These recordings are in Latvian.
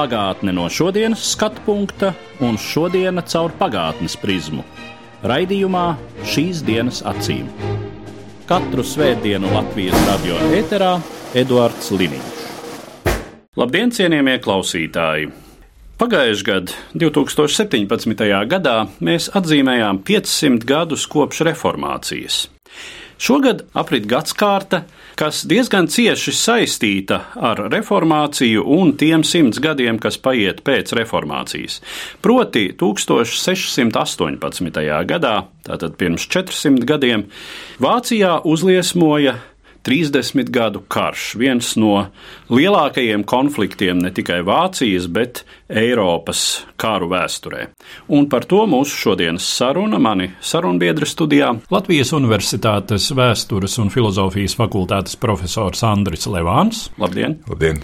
Pagātne no šodienas skatu punkta un šodienas caur pagātnes prizmu. Raidījumā šīs dienas acīm. Katru svētdienu Latvijas radio eterā Eduards Liniņš. Labdien, cienījamie klausītāji! Pagājušajā gadā, 2017. gadā, mēs atzīmējām 500 gadus kopš reformācijas. Šogad aprit gadsimta, kas diezgan cieši saistīta ar reformāciju un tiem simts gadiem, kas paiet pēc reformācijas. Proti, 1618. gadā, tātad pirms 400 gadiem, Vācijā uzliesmoja 30 gadu karš, viens no lielākajiem konfliktiem ne tikai Vācijas, bet Eiropas kāru vēsturē. Un par to mūsu šodienas saruna mani sarunbiedra studijā Latvijas Universitātes vēstures un filozofijas fakultātes profesors Andris Levāns. Labdien! Labdien!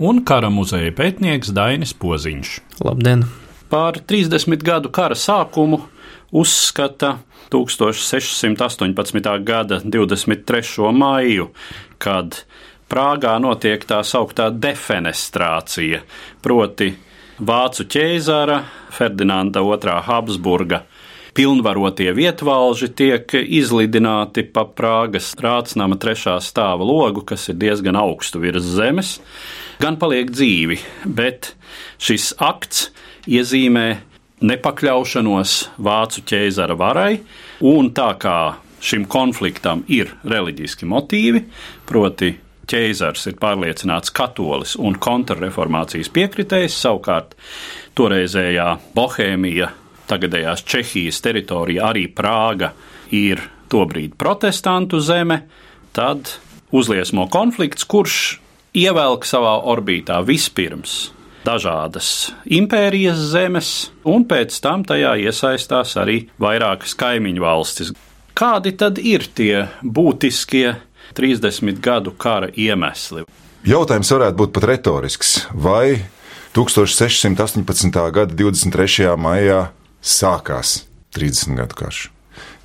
Un kara muzeja pētnieks Dainis Poziņš. Labdien! Par 30 gadu kara sākumu uzskata 1618. gada 23. maiju, kad Prāgā notiek tā sauktā defenestrācija, proti vācu ķēzara Ferdinanda II. Habsburga pilnvarotie vietvalži tiek izlidināti pa Prāgas rācnama trešā stāva logu, kas ir diezgan augstu virs zemes, gan paliek dzīvi, bet šis akts iezīmē nepakļaušanos vācu ķēzara varai, un tā kā šim konfliktam ir reliģiski motīvi, proti ķēzars ir pārliecināts katolis un kontrreformācijas piekritējs, savukārt toreizējā Bohēmija, tagadējās Čehijas teritorija, arī Prāga ir tobrīd protestantu zeme, tad uzliesmo konflikts, kurš ievelk savā orbītā vispirms dažādas impērijas zemes, un pēc tam tajā iesaistās arī vairākas kaimiņu valstis. Kādi tad ir tie būtiskie 30 gadu kara iemesli? Jautājums varētu būt pat retorisks. Vai 1618. gada 23. maijā sākās 30 gadu karš?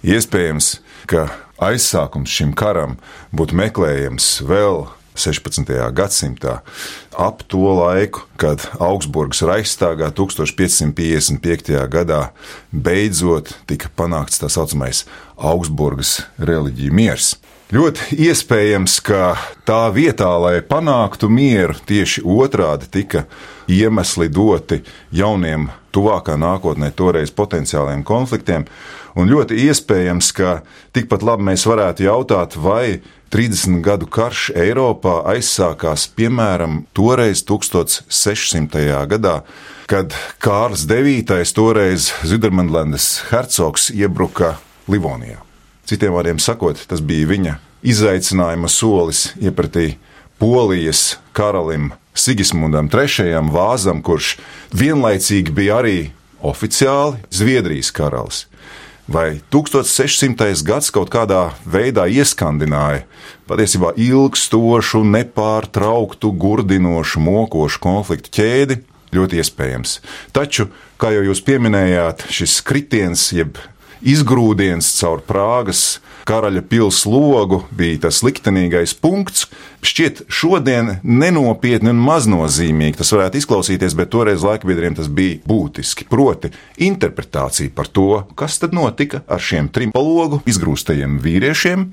Iespējams, ka aizsākums šim karam būtu meklējams vēl 16. gadsimtā, ap to laiku, kad Augsburgas Reichstāgā 1555. gadā beidzot tika panākts tā saucamais Augsburgas reliģija miers. Ļoti iespējams, ka tā vietā, lai panāktu mieru, tieši otrādi tika iemesli doti jauniem, tuvākā nākotnē, toreiz potenciāliem konfliktiem. Un ļoti iespējams, ka tikpat labi mēs varētu jautāt, vai 30 gadu karš Eiropā aizsākās piemēram toreiz 1600. gadā, kad Kārls IX, toreiz Zudermanlandes hercogs, iebruka Livonijā. Citiem vārdiem sakot, tas bija viņa izaicinājuma solis iepratī Polijas karalim Sigismundam III. Vāzam, kurš vienlaicīgi bija arī oficiāli Zviedrijas karalis. Vai 1600. gads kaut kādā veidā ieskandināja patiesībā ilgstošu, nepārtrauktu, gurdinošu, mokošu konfliktu ķēdi? Ļoti iespējams. Taču, kā jau jūs pieminējāt, šis kritiens, jeb izgrūdiens caur Prāgas karaļa pilsētas logu bija tas liktenīgais punkts. Šķiet, šodien nenopietni un maznozīmīgi tas varētu izklausīties, bet toreiz laikbiedriem tas bija būtiski. Proti, interpretācija par to, kas tad notika ar šiem trim palogu izgrūstajiem vīriešiem.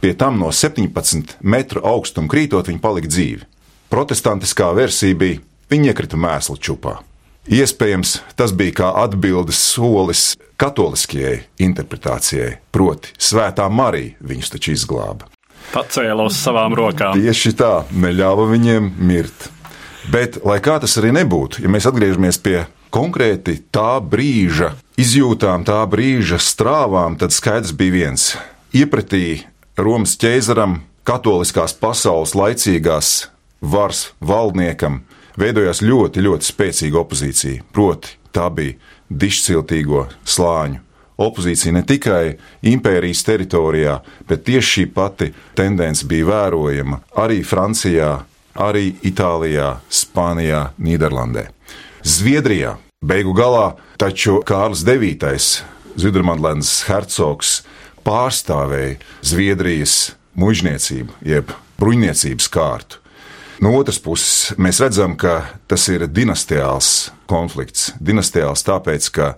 Pie tam no 17 metru augstuma krītot, viņi palika dzīvi. Protestantiskā versija bija, viņi iekrita mēslu čupā. Iespējams, tas bija kā atbildes solis katoliskajai interpretācijai, proti, Svētā Marija viņus taču izglāba. Pacēla uz savām rokām. Tieši tā, neļāva viņiem mirt. Bet, lai kā tas arī nebūtu, ja mēs atgriežamies pie konkrēti tā brīža izjūtām, tā brīža strāvām, tad skaidrs bija viens. Iepratī Romas ķēzaram, katoliskās pasaules laicīgās varas valdniekam, veidojās ļoti, ļoti spēcīga opozīcija. Proti, tā bija dišciltīgo slāņu opozīcija ne tikai impērijas teritorijā, bet tieši šī pati tendence bija vērojama arī Francijā, arī Itālijā, Spānijā, Nīderlandē. Zviedrijā beigu galā taču Kārls IX, Zudrmandlandes hercogs, pārstāvēja Zviedrijas mužniecību, jeb bruņniecības kārtu. No otras puses, mēs redzam, ka tas ir dinastiāls konflikts. Dinastiāls tāpēc, ka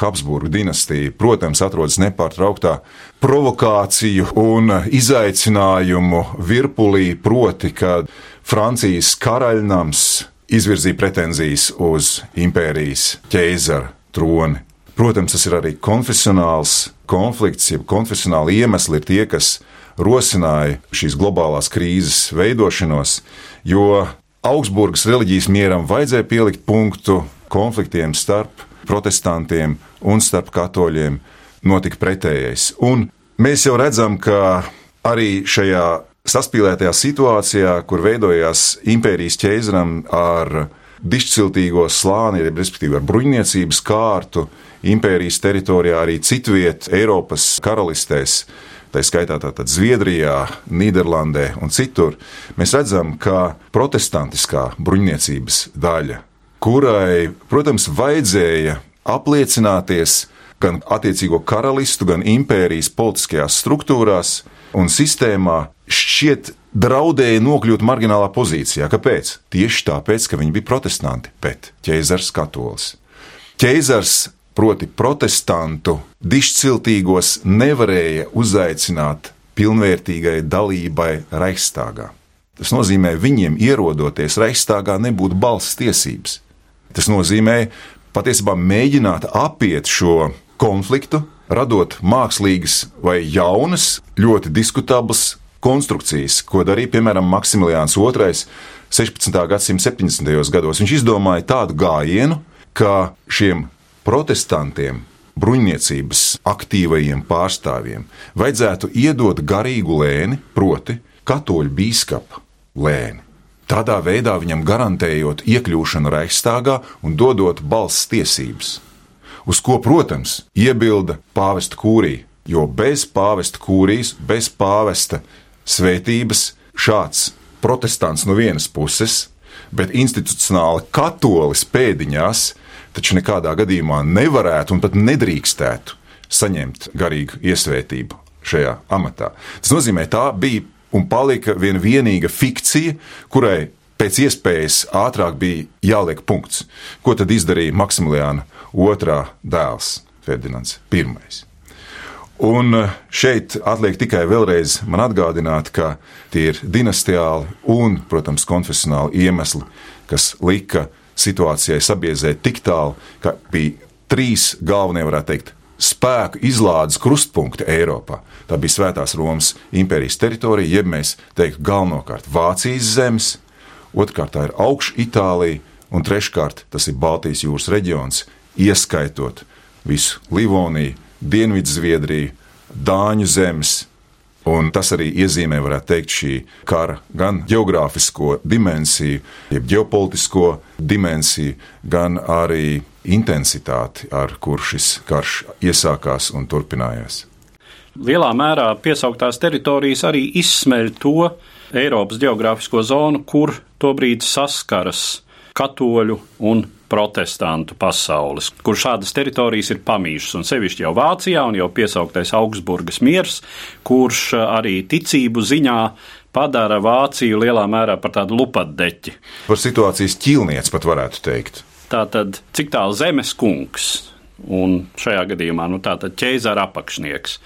Habsburgu dinastija, protams, atrodas nepārtrauktā provokāciju un izaicinājumu virpulī, proti, kad Francijas karaļnams izvirzīja pretenzijas uz impērijas ķēzara troni. Protams, tas ir arī konfesionāls konflikts, jeb konfesionāli iemesli ir tie, kas rosināja šīs globālās krīzes veidošanos, jo Augsburgas reliģijas mieram vajadzēja pielikt punktu konfliktiem starp protestantiem un starp katoļiem. Notika pretējais. Un mēs jau redzam, ka arī šajā saspīlētajā situācijā, kur veidojās impērijas ķēzaram ar dišciltīgo slāni, respektīvi ar bruņniecības kārtu, impērijas teritorijā, arī citviet Eiropas karalistēs, tā skaitā tātad Zviedrijā, Nīderlandē un citur, mēs redzam, ka protestantiskā bruņniecības daļa, kurai, protams, vajadzēja apliecināties gan attiecīgo karalistu, gan impērijas politiskajās struktūrās un sistēmā, šķiet draudēja nokļūt marginālā pozīcijā. Kāpēc? Tieši tāpēc, ka viņi bija protestanti, bet ķēzars katolis. Ķēzars proti protestantu dišciltīgos nevarēja uzaicināt pilnvērtīgai dalībai Reichstāgā. Tas nozīmē, viņiem ierodoties Reichstāgā nebūtu balss tiesības. Tas nozīmē patiesībā mēģināt apiet šo konfliktu, radot mākslīgas vai jaunas, ļoti diskutablas konstrukcijas, ko darīja piemēram Maksimiliāns II 16. gadsimta 70. gados. Viņš izdomāja tādu gājienu, ka šiem protestantiem, bruņniecības aktīvajiem pārstāvjiem, vajadzētu iedot garīgu lēni, proti, katoļu biskupa lēni. Tādā veidā viņam garantējot iekļūšanu Reichstāgā un dodot balss tiesības. Uz ko, protams, iebilda pāvesta kūrija, jo bez pāvesta kūrijas, bez pāvesta svētības šāds protestants no vienas puses, bet institucionāli katolis pēdiņās taču nekādā gadījumā nevarētu un pat nedrīkstētu saņemt garīgu iesvētību šajā amatā. Tas nozīmē, tā bija un palika viena vienīga fikcija, kurai pēc iespējas ātrāk bija jāliek punkts. Ko tad izdarīja Maksimiliāna otrā dēls, Ferdinands I. Un šeit atliek tikai vēlreiz man atgādināt, ka tie ir dinastiāli un, protams, konfesionāli iemesli, kas lika situācijai sabiezēt tik tālu, ka bija trīs galvenie, varētu teikt, spēku izlādes krustpunkti Eiropā. Tā bija Svētās Romas impērijas teritorija, jeb mēs teiktu galvenokārt Vācijas zemes, otrkārt tā ir augšu Itālija, un treškārt tas ir Baltijas jūras reģions, ieskaitot visu Livoniju, Dienvidzviedriju, Dāņu zemes, Un tas arī iezīmē, varētu teikt, šī kara gan geogrāfisko dimensiju, jeb ģeopolitisko dimensiju, gan arī intensitāti, ar kur šis karš iesākās un turpinājās. Lielā mērā piesauktās teritorijas arī izsmeļ to Eiropas geogrāfisko zonu, kur tobrīd saskaras katoļu un protestantu pasaules, kur šādas teritorijas ir pamīšas, un sevišķi jau Vācijā, un jau piesauktais Augsburgas miers, kurš arī ticību ziņā padara Vāciju lielā mērā par tādu lupatdeķi. Par situācijas ķīlnieci pat varētu teikt. Tātad, cik tālu zemes kungs un šajā gadījumā nu, ķēzara apakšnieks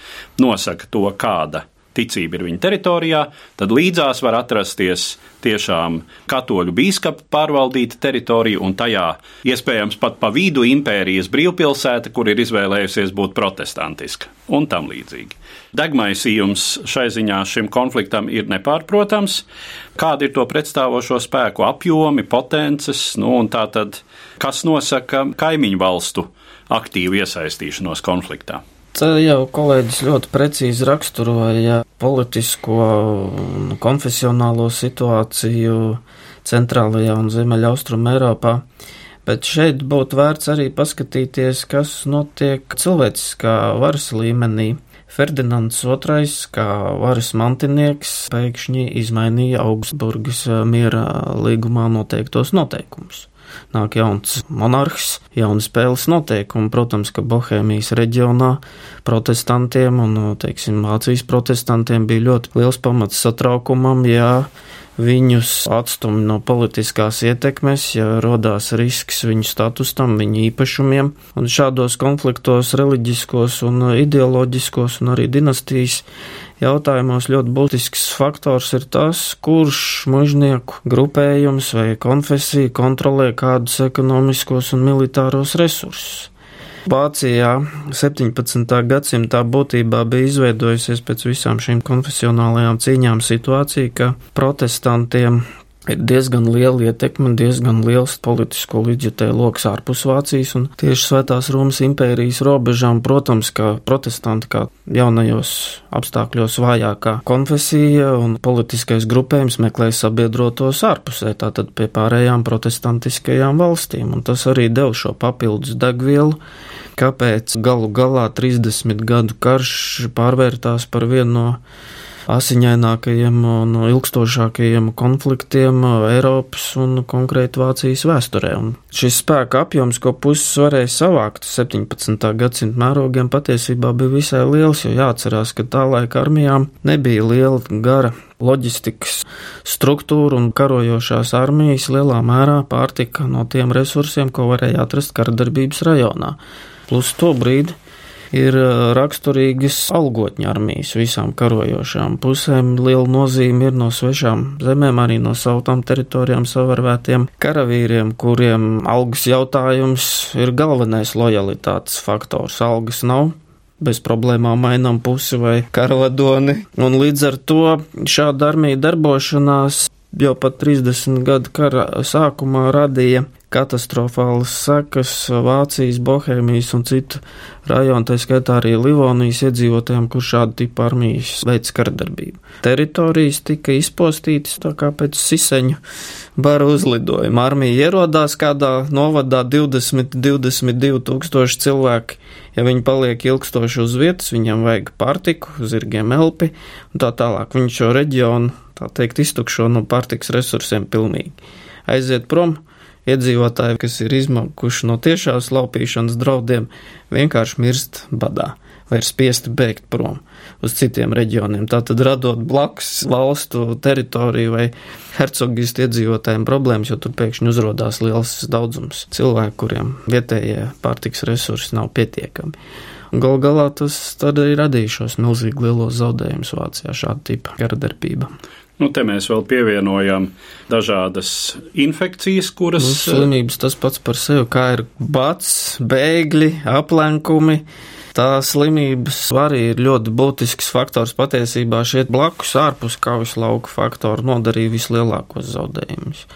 nosaka to, kāda ticība ir viņa teritorijā, tad līdzās var atrasties tiešām katoļu biskupa pārvaldīta teritorija, un tajā iespējams pat pa vidu impērijas brīvpilsēta, kur ir izvēlējusies būt protestantiska un tam līdzīgi. Degmaisījums šai ziņā šim konfliktam ir nepārprotams. Kāda ir to pretstāvošo spēku apjomi, potences, nu un tā tad, kas nosaka kaimiņu valstu aktīvu iesaistīšanos konfliktā? Te jau kolēģis ļoti precīzi raksturoja politisko un konfesionālo situāciju centrālajā un ziemeļaustruma Eiropā. Bet šeit būtu vērts arī paskatīties, kas notiek cilvēciskā varas līmenī. Ferdinands II, kā varas mantinieks, pēkšņi izmainīja Augsburgas miera līgumā noteiktos noteikumus nāk jauns monarhs, jauni spēles noteikumi. Protams, ka Bohēmijas reģionā protestantiem un, teiksim, Vācijas protestantiem bija ļoti liels pamats satraukumam, ja viņus atstumj no politiskās ietekmes, ja rodās risks viņu statusam, viņu īpašumiem. Un šādos konfliktos, reliģiskos un ideoloģiskos un arī dinastijas jautājumos ļoti būtisks faktors ir tas, kurš mužnieku grupējums vai konfesija kontrolē kādus ekonomiskos un militāros resursus. Vācijā 17. gadsimtā būtībā bija izveidojusies pēc visām šīm konfesionālajām cīņām situācija, ka protestantiem ir diezgan liela ietekme, diezgan liels politisko līdzjutēju lokus ārpus Vācijas un tieši Svētās Romas impērijas robežām, protams, ka protestanti kā jaunajos apstākļos vājākā konfesija un politiskais grupējums meklēja sabiedrotos ārpusē, tātad pie pārējām protestantiskajām valstīm, un tas arī dev šo papildus degvielu kāpēc galu galā 30 gadu karš pārvērtās par vienu no asiņainākajiem un ilgstošākajiem konfliktiem Eiropas un konkrēti Vācijas vēsturē. Un šis spēka apjoms, ko puses varēja savākt 17. gadsimta mērogiem, patiesībā bija visai liels, jo jāatcerās, ka tā laika armijām nebija liela gara loģistikas struktūra un karojošās armijas lielā mērā pārtika no tiem resursiem, ko varēja atrast karadarbības rajonā. Plus to brīdi ir raksturīgas algotņa armijas visām karojošām pusēm. Liela nozīme ir no svešām zemēm, arī no savām teritorijām savarvētiem karavīriem, kuriem algas jautājums ir galvenais lojalitātes faktors. Algas nav, bez problēmām mainām pusi vai karavadoni. Un līdz ar to šāda armija darbošanās jau pat 30 gadu kara sākumā radīja katastrofālas sekas Vācijas, Bohēmijas un citu rajonu, tā skaitā arī Livonijas iedzīvotājiem, kur šāda tipa armijas veids karadarbību. Teritorijas tika izpostītas tā kā pēc siseņu bara uzlidojuma. Armija ierodās kādā novadā 20-22 tūkstoši cilvēki. Ja viņi paliek ilgstoši uz vietas, viņiem vajag pārtiku, zirgiem elpi un tā tālāk. Viņi šo reģionu, tā teikt, iztukšo no pārtiks resursiem pilnīgi. Aiziet prom, iedzīvotāji, kas ir izmankuši no tiešās laupīšanas draudiem, vienkārši mirst badā vai ir spiesti bēgt prom uz citiem reģioniem. Tātad radot blakus valstu teritoriju vai hercogistu iedzīvotājiem problēmas, jo tur pēkšņi uzrādās liels daudzums cilvēku, kuriem vietējie pārtiks resursi nav pietiekami. Galu galā tas arī radīja šos milzīgi lielos zaudējumus Vācijā, šāda tipa karadarbība. Nu, te mēs vēl pievienojam dažādas infekcijas, kuras. Nu, slimības tas pats par sevi, kā ir bats, bēgļi, aplenkumi. Tā slimības arī ir ļoti būtisks faktors. Patiesībā šie blakus ārpus kaujas lauka faktori nodarīja vislielākos zaudējumus.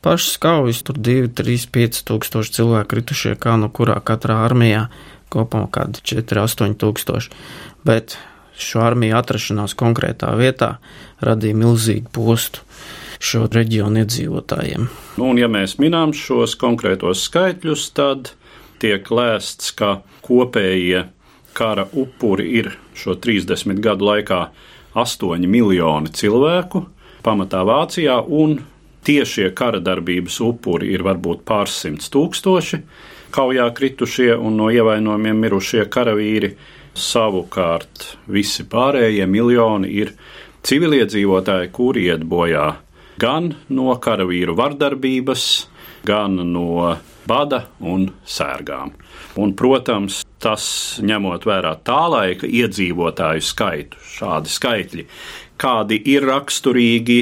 Pašas kaujas tur 2, 3, 5 tūkstoši cilvēku kritušie, kā no kurā katrā armijā kopumā kādi 4, 8 tūkstoši. Bet šo armiju atrašanās konkrētā vietā radīja milzīgu postu šo reģionu iedzīvotājiem. Nu, un, ja mēs minām šos konkrētos skaitļus, tad tiek lēsts, ka kopējie kara upuri ir šo 30 gadu laikā 8 miljoni cilvēku, pamatā Vācijā, un tiešie kara darbības upuri ir varbūt pārsimts tūkstoši, kaujā kritušie un no ievainojumiem mirušie karavīri Savukārt visi pārējie miljoni ir civiliedzīvotāji, kuri iet bojā gan no karavīru vardarbības, gan no bada un sērgām. Un, protams, tas ņemot vērā tā laika iedzīvotāju skaitu, šādi skaitļi, kādi ir raksturīgi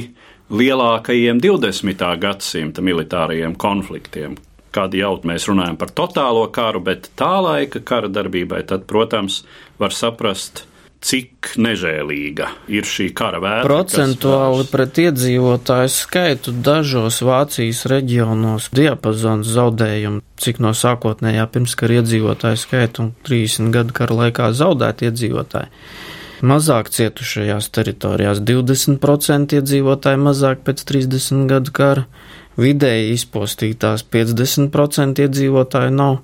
lielākajiem 20. gadsimta militārajiem konfliktiem, kādi jaut mēs runājam par totālo karu, bet tā laika kara darbībai, tad, protams, var saprast, cik nežēlīga ir šī kara vēsture. Procentuāli pret iedzīvotāju skaitu dažos Vācijas reģionos diapazons zaudējumu, cik no sākotnējā pirmskara iedzīvotāju skaitu un 30 gadu kara laikā zaudēt iedzīvotāji. Mazāk cietušajās teritorijās 20% iedzīvotāji mazāk pēc 30 gadu kara vidēji izpostītās 50% iedzīvotāju nav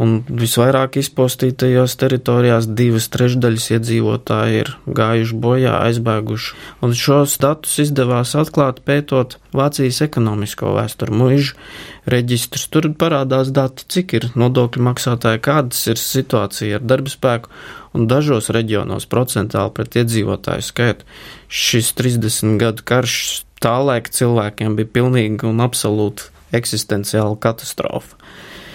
un visvairāk izpostītajās teritorijās divas trešdaļas iedzīvotāji ir gājuši bojā, aizbēguši. Un šos datus izdevās atklāt pētot Vācijas ekonomisko vēsturu muižu reģistrus. Tur parādās dati, cik ir nodokļu maksātāji, kādas ir situācija ar darba spēku, un dažos reģionos procentāli pret iedzīvotāju skaitu. Šis 30 gadu karš tālaik cilvēkiem bija pilnīgi un absolūti eksistenciāla katastrofa.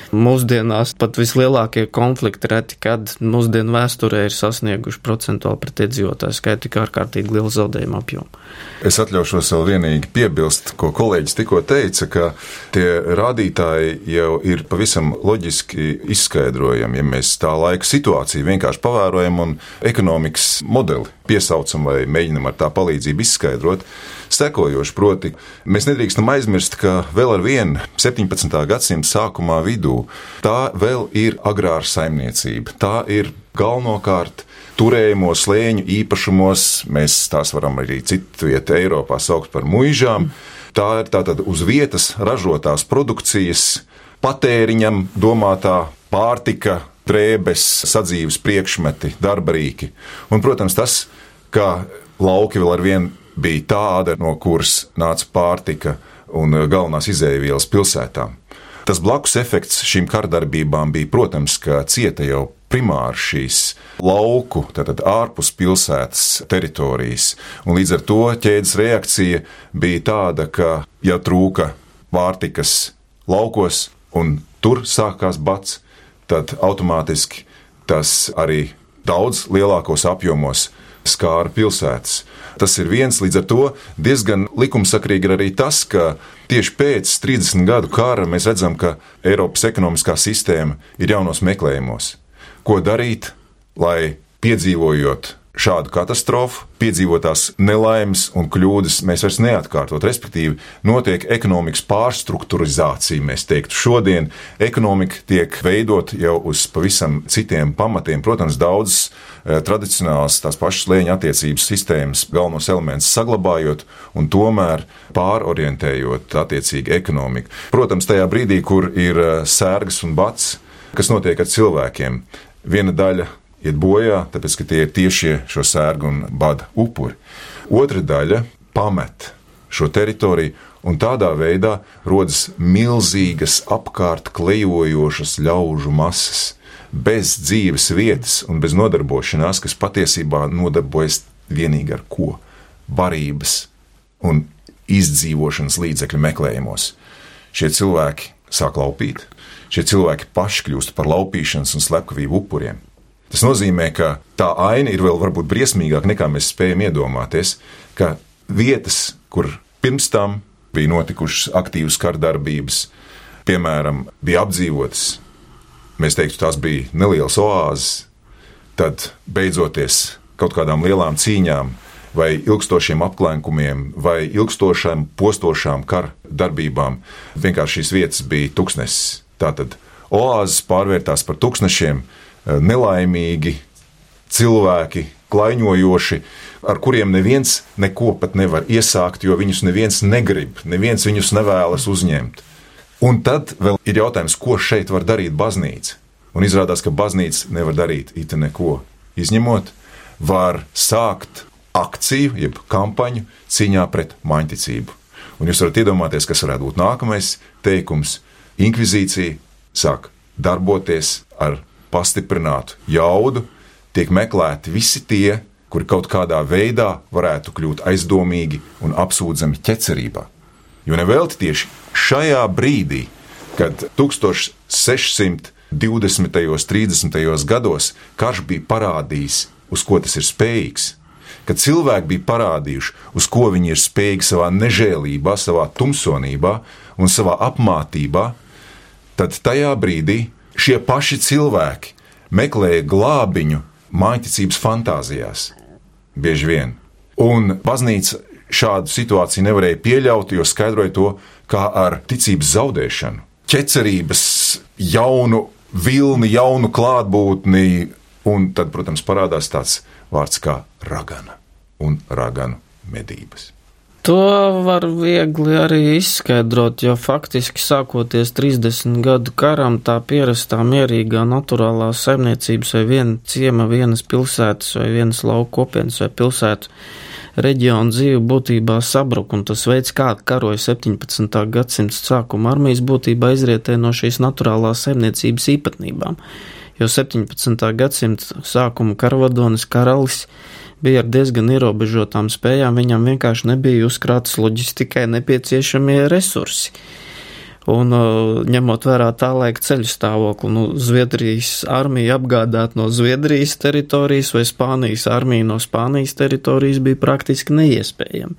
Mūsdienās pat vislielākie konflikti reti, kad mūsdienu vēsturē ir sasnieguši procentuāli pret iedzīvotāju skaitu tik ārkārtīgi lielu zaudējumu apjomu. Es atļaušos vēl vienīgi piebilst, ko kolēģis tikko teica, ka tie rādītāji jau ir pavisam loģiski izskaidrojami, ja mēs tā laika situāciju vienkārši pavērojam un ekonomikas modeli piesaucam vai mēģinam ar tā palīdzību izskaidrot sekojoši. Proti, mēs nedrīkstam aizmirst, ka vēl ar vienu 17. gadsimta sākumā vidū tā vēl ir agrāra saimniecība. Tā ir galvenokārt turējumu slēņu īpašumos, mēs tās varam arī citu vietu Eiropā saukt par muižām. Tā ir tātad uz vietas ražotās produkcijas, patēriņam domātā pārtika, drēbes, sadzīves priekšmeti, darbarīki. Un, protams, tas, ka lauki vēl ar vienu bija tāda, no kuras nāca pārtika un galvenās izēvielas pilsētām. Tas blakus efekts šīm kardarbībām bija, protams, ka cieta jau primāri šīs lauku, tātad ārpus pilsētas teritorijas. Un līdz ar to ķēdes reakcija bija tāda, ka, ja trūka pārtikas laukos un tur sākās bats, tad automātiski tas arī daudz lielākos apjomos skāra pilsētas. Tas ir viens, līdz ar to diezgan likumsakrīgi ir arī tas, ka tieši pēc 30 gadu kara mēs redzam, ka Eiropas ekonomiskā sistēma ir jaunos meklējumos. Ko darīt, lai piedzīvojot šādu katastrofu, piedzīvotās nelaimes un kļūdas mēs vairs neatkārtot. Respektīvi, notiek ekonomikas pārstruktūrizācija. Mēs teiktu, šodien ekonomika tiek veidot jau uz pavisam citiem pamatiem. Protams, daudzas eh, tradicionālas tās pašas lēņa attiecības sistēmas galvenos elementus saglabājot un tomēr pārorientējot attiecīgi ekonomiku. Protams, tajā brīdī, kur ir eh, sērgas un bats, kas notiek ar cilvēkiem, viena daļa iet bojā, tāpēc ka tie ir tiešie šo sērgu un bada upuri. Otra daļa pamet šo teritoriju, un tādā veidā rodas milzīgas apkārt klejojošas ļaužu masas, bez dzīves vietas un bez nodarbošanās, kas patiesībā nodarbojas vienīgi ar ko? Barības un izdzīvošanas līdzekļu meklējumos. Šie cilvēki sāk laupīt, šie cilvēki paši kļūst par laupīšanas un slepkavību upuriem. Tas nozīmē, ka tā aina ir vēl varbūt briesmīgāka nekā mēs spējam iedomāties, ka vietas, kur pirms tam bija notikušas aktīvas kardarbības, piemēram, bija apdzīvotas, mēs teiktu, tās bija nelielas oāzes, tad beidzoties kaut kādām lielām cīņām, vai ilgstošiem apklājumiem, vai ilgstošām postošām kardarbībām, vienkārši šīs vietas bija tuksnesis. Tātad oāzes pārvērtās par tuksnešiem, nelaimīgi cilvēki, klaiņojoši, ar kuriem neviens neko pat nevar iesākt, jo viņus neviens negrib, neviens viņus nevēlas uzņemt. Un tad vēl ir jautājums, ko šeit var darīt baznīca. Un izrādās, ka baznīca nevar darīt it neko. Izņemot, var sākt akciju, jeb kampaņu cīņā pret maņticību. Un jūs varat iedomāties, kas varētu būt nākamais teikums. Inkvizīcija sāk darboties ar pastiprinātu jaudu, tiek meklēti visi tie, kuri kaut kādā veidā varētu kļūt aizdomīgi un apsūdzami ķecerībā. Jo nevelti tieši šajā brīdī, kad 1620. un 30. gados karš bija parādījis, uz ko tas ir spējīgs, kad cilvēki bija parādījuši, uz ko viņi ir spējīgi savā nežēlībā, savā tumsonībā un savā apmātībā, tad tajā brīdī šie paši cilvēki meklēja glābiņu mājiņticības fantāzijās. Bieži vien. Un baznīca šādu situāciju nevarēja pieļaut, jo skaidroja to kā ar ticības zaudēšanu. Ķecerības jaunu vilni, jaunu klātbūtni, un tad, protams, parādās tāds vārds kā ragana un raganu medības. To var viegli arī izskaidrot, jo faktiski sākoties 30 gadu karam, tā pierastā mierīgā naturālā saimniecības vai viena ciema, vienas pilsētas vai vienas lauku kopienas vai pilsētu reģiona dzīve būtībā sabruka, un tas veids, kā karoja 17. gadsimta sākuma armijas, būtībā izrietē no šīs naturālās saimniecības īpatnībām. Jo 17. gadsimta sākuma karavadonis karalis bija ar diezgan ierobežotām spējām, viņam vienkārši nebija uzkrātas loģistikai nepieciešamie resursi. Un, uh, ņemot vērā tā laika ceļu stāvokli, nu, Zviedrijas armija apgādāt no Zviedrijas teritorijas vai Spānijas armija no Spānijas teritorijas bija praktiski neiespējami.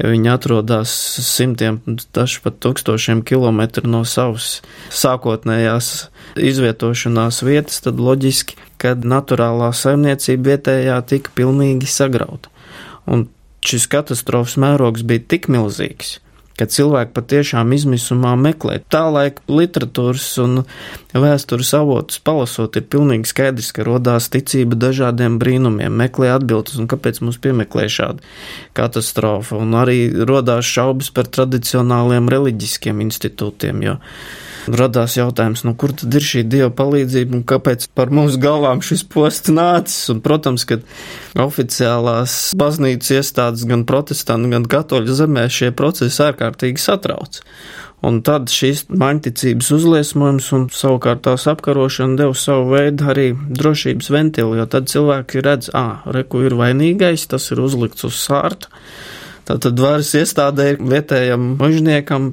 Ja viņi atrodas simtiem, dažs pat tūkstošiem kilometru no savas sākotnējās izvietošanās vietas, tad loģiski, kad naturālā saimniecība vietējā tika pilnīgi sagrauta. Un šis katastrofas mērogs bija tik milzīgs, ka cilvēki patiešām izmisumā meklē. Tā laika literatūras un vēstures avotus palasot, ir pilnīgi skaidrs, ka rodās ticība dažādiem brīnumiem, meklē atbildes un kāpēc mums piemeklē šādu katastrofu, un arī rodās šaubas par tradicionāliem reliģiskiem institūtiem, jo radās jautājums, nu, kur tad ir šī dieva palīdzība un kāpēc par mūsu galvām šis posts nācis. Un, protams, ka oficiālās baznīcas iestādes gan protestantu, gan katoļu zemē šie procesi ārkārtīgi satrauc. Un tad šīs maņticības uzliesmojums un savukārt tās apkarošana deva savu veidu arī drošības ventilu, jo tad cilvēki redz, ā, reku ir vainīgais, tas ir uzlikts uz sārta Tātad varas iestādē vietējam mužniekam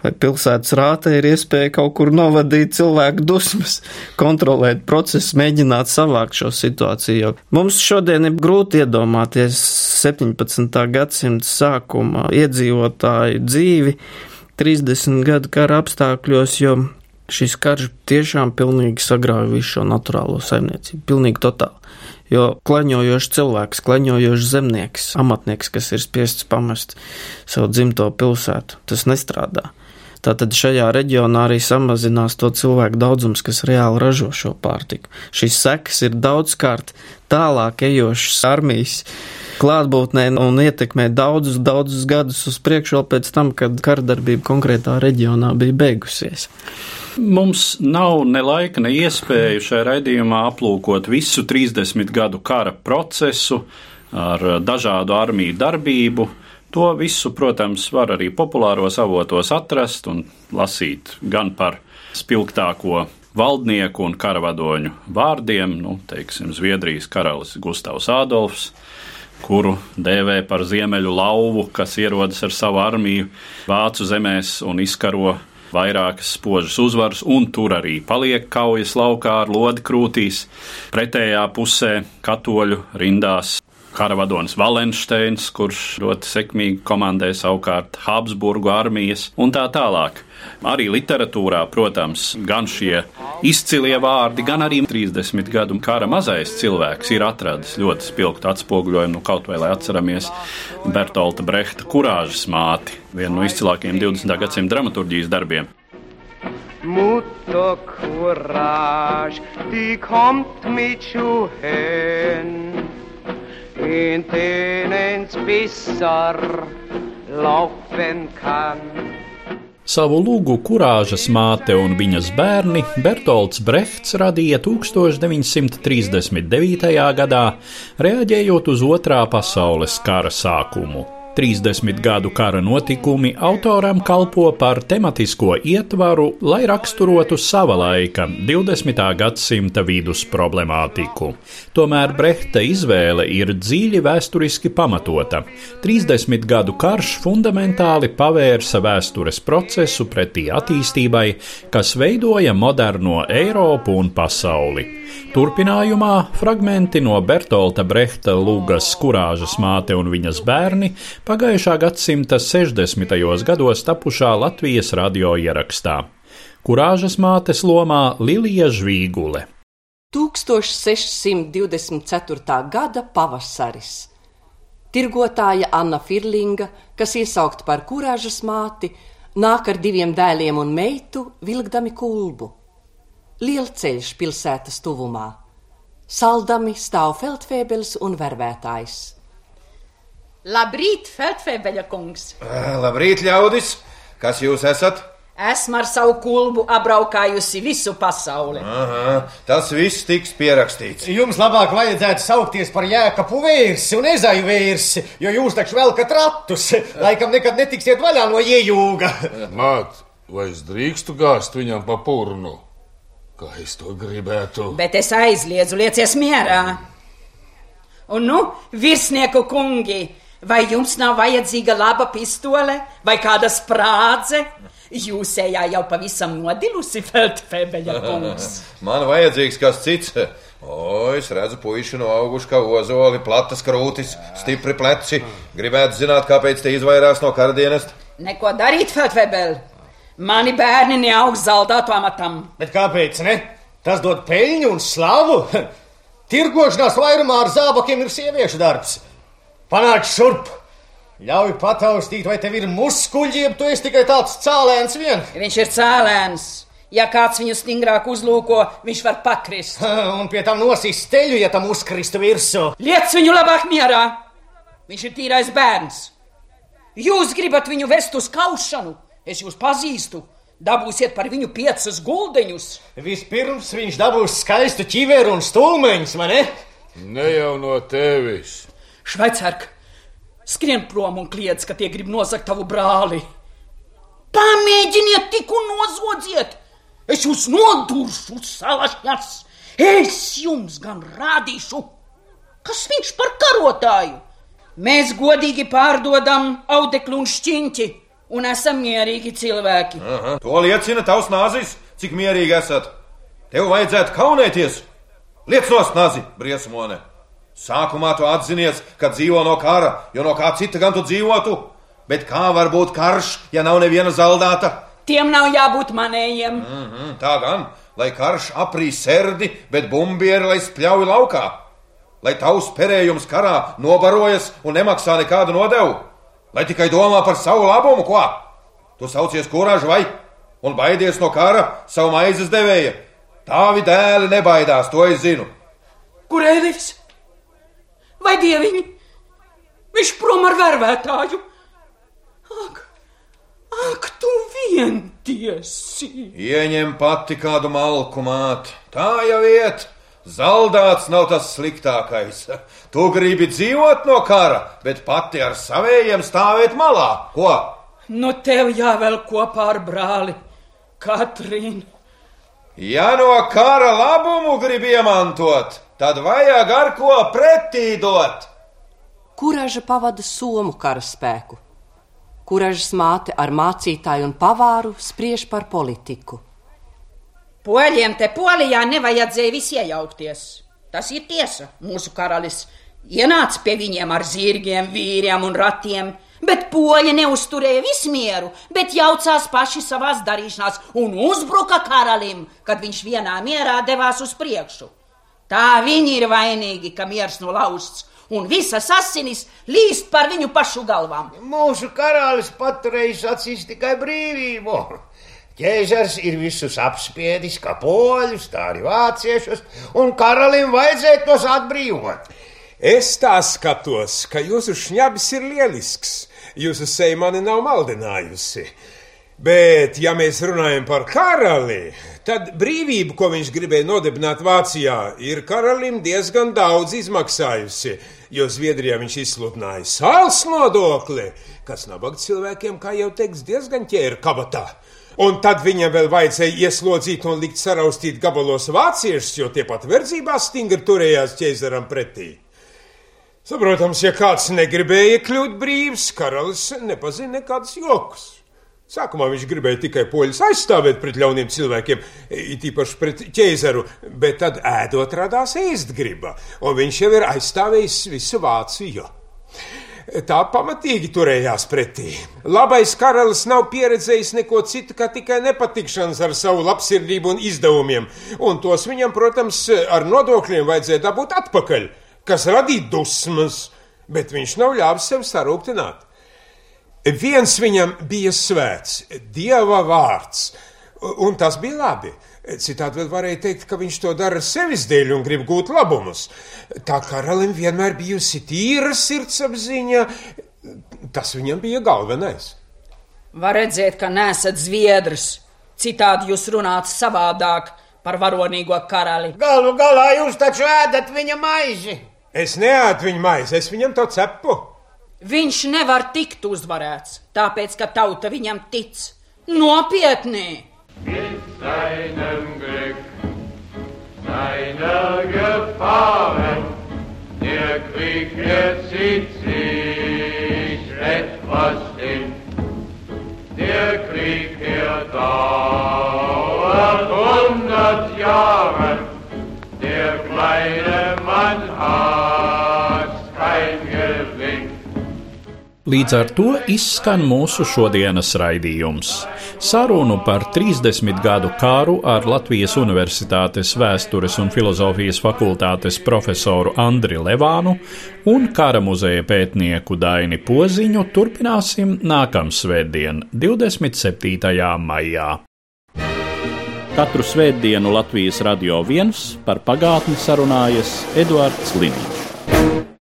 vai pilsētas rātē ir iespēja kaut kur novadīt cilvēku dusmas, kontrolēt procesu, mēģināt savākt šo situāciju. Mums šodien ir grūti iedomāties 17. gadsimta sākuma iedzīvotāju dzīvi 30 gadu kara apstākļos, jo šis karš tiešām pilnīgi sagrāva visu šo naturālo saimniecību, pilnīgi totāli. Jo klaņojošs cilvēks, klaņojošs zemnieks, amatnieks, kas ir spiests pamest savu dzimto pilsētu, tas nestrādā. Tātad šajā reģionā arī samazinās to cilvēku daudzums, kas reāli ražo šo pārtiku. Šīs sekas ir daudzkārt tālāk ejošas armijas klātbūtnē un ietekmē daudzus, daudzus gadus uz priekšu vēl pēc tam, kad kardarbība konkrētā reģionā bija beigusies. Mums nav ne laika, ne iespēju šajā raidījumā aplūkot visu 30 gadu kara procesu ar dažādu armiju darbību. To visu, protams, var arī populāros avotos atrast un lasīt gan par spilgtāko valdnieku un karavadoņu vārdiem, nu, teiksim, Zviedrijas karalis Gustavs Ādolfs, kuru dēvē par ziemeļu lauvu, kas ierodas ar savu armiju vācu zemēs un izkaro vairākas spožas uzvaras, un tur arī paliek kaujas laukā ar lodi krūtīs. Pretējā pusē katoļu rindās karavadonis Valensteins, kurš ļoti sekmīgi komandē savukārt Habsburgu armijas un tā tālāk. Arī literatūrā, protams, gan šie izcilie vārdi, gan arī 30 gadu kara mazais cilvēks ir atradis ļoti spilgtu atspoguļojumu, nu, kaut vai lai atceramies Bertolta Brehta kurāžas māti, vienu no izcilākajiem 20. gadsimta dramaturģijas darbiem. Mut och courage, die kommt mit Schuhen. Inte ens besser laufen kann. Savu lūgu kurāžas māte un viņas bērni Bertolds Brehts radīja 1939. gadā, reaģējot uz Otrā pasaules kara sākumu. 30 gadu kara notikumi autoram kalpo par tematisko ietvaru, lai raksturotu sava laika 20. gadsimta vidus problemātiku. Tomēr Brehta izvēle ir dziļi vēsturiski pamatota. 30 gadu karš fundamentāli pavērsa vēstures procesu pretī attīstībai, kas veidoja moderno Eiropu un pasauli. Turpinājumā fragmenti no Bertolta Brehta Lūgas kurāžas māte un viņas bērni pagājušā gadsimta 60. gados tapušā Latvijas radio ierakstā. Kurāžas mātes lomā Lilija Žvīgule. 1624. gada pavasaris. Tirgotāja Anna Firlinga, kas iesaukt par kurāžas māti, nāk ar diviem dēliem un meitu, vilkdami kulbu. Lielceļš pilsētas tuvumā. Saldami stāv feldfēbelis un vervētājs. Labrīt, Feldfebeļa kungs! Labrīt, ļaudis! Kas jūs esat? Esmu ar savu kulbu apbraukājusi visu pasauli. Aha, tas viss tiks pierakstīts. Jums labāk vajadzētu saukties par jēkapu vērsi un ezaju vērsi, jo jūs taču velkat ratus. Laikam nekad netiksiet vaļā no iejūga. Māt, vai es drīkstu gāzt viņam pa purnu? Kā es to gribētu? Bet es aizliedzu, liecies mierā. Un nu, virsnieku kungi, vai jums nav vajadzīga laba pistole vai kāda sprādze? Jūsējā jau pavisam nodilusi, Feldfebeļa kungs. Man vajadzīgs kas cits. O, es redzu, puiši no auguši kā ozoli, platas krūtis, stipri pleci. Gribētu zināt, kāpēc te izvairās no karadienas. Neko darīt, Feldfebel. Mani bērni neaug zaldātu amatam. Bet kāpēc ne? Tas dod peļņu un slavu. Tirgošanās vairumā ar zābakiem ir sieviešu darbs. Panāc šurp! Ļauj pataustīt, vai tev ir muskuļi, jeb tu esi tikai tāds cēlēns vien. Viņš ir cēlēns. Ja kāds viņu stingrāk uzlūko, viņš var pakrist. Un pie tam nosīs steļu, ja tam uzkristu virsū. Liec viņu labāk mierā. Viņš ir tīrais bērns. Jūs gribat viņu vest uz kaušanu. Es jūs pazīstu. Dabūsiet par viņu piecus guldeņus. Vispirms viņš dabūs skaistu ķiveru un stūmeņus, vai ne? Ne jau no tevis. Šveicerk, Skrien prom un kliedz, ka tie grib nozagt tavu brāli. Pamēģiniet tik un nozodziet! Es jūs noduršu, salašņas! Es jums gan rādīšu, kas viņš par karotāju! Mēs godīgi pārdodam audeklu un šķiņķi, un esam mierīgi cilvēki. Aha, to liecina tavs nāzis, cik mierīgi esat. Tev vajadzētu kaunēties! Liec nost nāzi, briesmone! Sākumā tu atzinies, ka dzīvo no kara, jo no kā cita gan tu dzīvotu. Bet kā var būt karš, ja nav neviena zaldāta? Tiem nav jābūt manējiem. Mm -hmm, tā gan, lai karš aprī serdi, bet bumbieri lai spļauj laukā. Lai tavs perējums karā nobarojas un nemaksā nekādu nodevu. Lai tikai domā par savu labumu, ko? Tu saucies kurāžu vai? Un baidies no kara savu maizes devēja. Tāvi dēli nebaidās, to es zinu. Kur Elifs? Vai dieviņi? Viņš prom ar vervētāju! Ak, ak, tu vientiesi! Ieņem pati kādu malku māt, tā jau iet! Zaldāts nav tas sliktākais. Tu gribi dzīvot no kara, bet pati ar savējiem stāvēt malā. Ko? Nu, tev jāvēl kopā ar brāli, Katrīnu. Ja no kara labumu grib iemantot, tad vajag ar ko pretī dot. Kuraža pavada somu karaspēku. Kuražas māte ar mācītāju un pavāru spriež par politiku. Poļiem te polijā nevajadzēja visi iejaukties. Tas ir tiesa. Mūsu karalis ienāca pie viņiem ar zirgiem, vīriem un ratiem, bet poļi neusturēja vismieru, bet jaucās paši savās darīšanās un uzbruka karalim, kad viņš vienā mierā devās uz priekšu. Tā viņi ir vainīgi, ka miers nolauzts, un visas asinis līst par viņu pašu galvām. Mūsu karalis paturējis acīs tikai brīvību. Ķēzars ir visus apspiedis, kā poļus, tā arī vāciešus, un karalim vajadzēja tos atbrīvot. Es tā skatos, ka jūsu šņabis ir lielisks. Jūsu seja mani nav maldinājusi. Bet, ja mēs runājam par karali, tad brīvība, ko viņš gribēja nodibināt Vācijā, ir karalim diezgan daudz izmaksājusi. Jo Zviedrijā viņš izsludināja sāls nodokli, kas nabaga cilvēkiem, kā jau teiks, diezgan ķēra kabatā. Un tad viņam vēl vajadzēja ieslodzīt un likt saraustīt gabalos vāciešus, jo tie pat verdzībā stingri turējās ķēzaram pretī. Saprotams, ja kāds negribēja kļūt brīvs, karalis nepazina nekādus jokus. Sākumā viņš gribēja tikai poļus aizstāvēt pret ļauniem cilvēkiem, it īpaši pret ķēzaru, bet tad ēdot radās ēst griba, un viņš jau ir aizstāvējis visu Vāciju. Tā pamatīgi turējās pretī. Labais karalis nav pieredzējis neko citu, kā tikai nepatikšanas ar savu labsirdību un izdevumiem, un tos viņam, protams, ar nodokļiem vajadzēja dabūt atpakaļ, kas radīja dusmas, bet viņš nav ļāvis sev sarūktināt. Viens viņam bija svēts, dieva vārds, un tas bija labi. Citādi vēl varēja teikt, ka viņš to dara sevis dēļ un grib gūt labumus. Tā karalim vienmēr bijusi tīra sirdsapziņa, tas viņam bija galvenais. Var redzēt, ka nesat zviedrs. Citādi jūs runājat savādāk par varonīgo karali. Galu galā jūs taču ēdat viņa maizi. Es neēdu viņa maizi, es viņam to cepu. Viņš nevar tikt uzvarēts, tāpēc, ka tauta viņam tic. Nopietni! Mit seinem Glück, seiner Gefahren, der Krieg, der zieht sich etwas hin. Der Krieg, der dauert hundert Jahre, der kleine Mann hat Līdz ar to izskan mūsu šodienas raidījums. Sarunu par 30 gadu kāru ar Latvijas Universitātes vēstures un filozofijas fakultātes profesoru Andri Levānu un kara muzeja pētnieku Daini Poziņu turpināsim nākamsvētdien, 27. maijā. Katru svētdienu Latvijas radio viens par pagātni sarunājas Eduards Liniņš.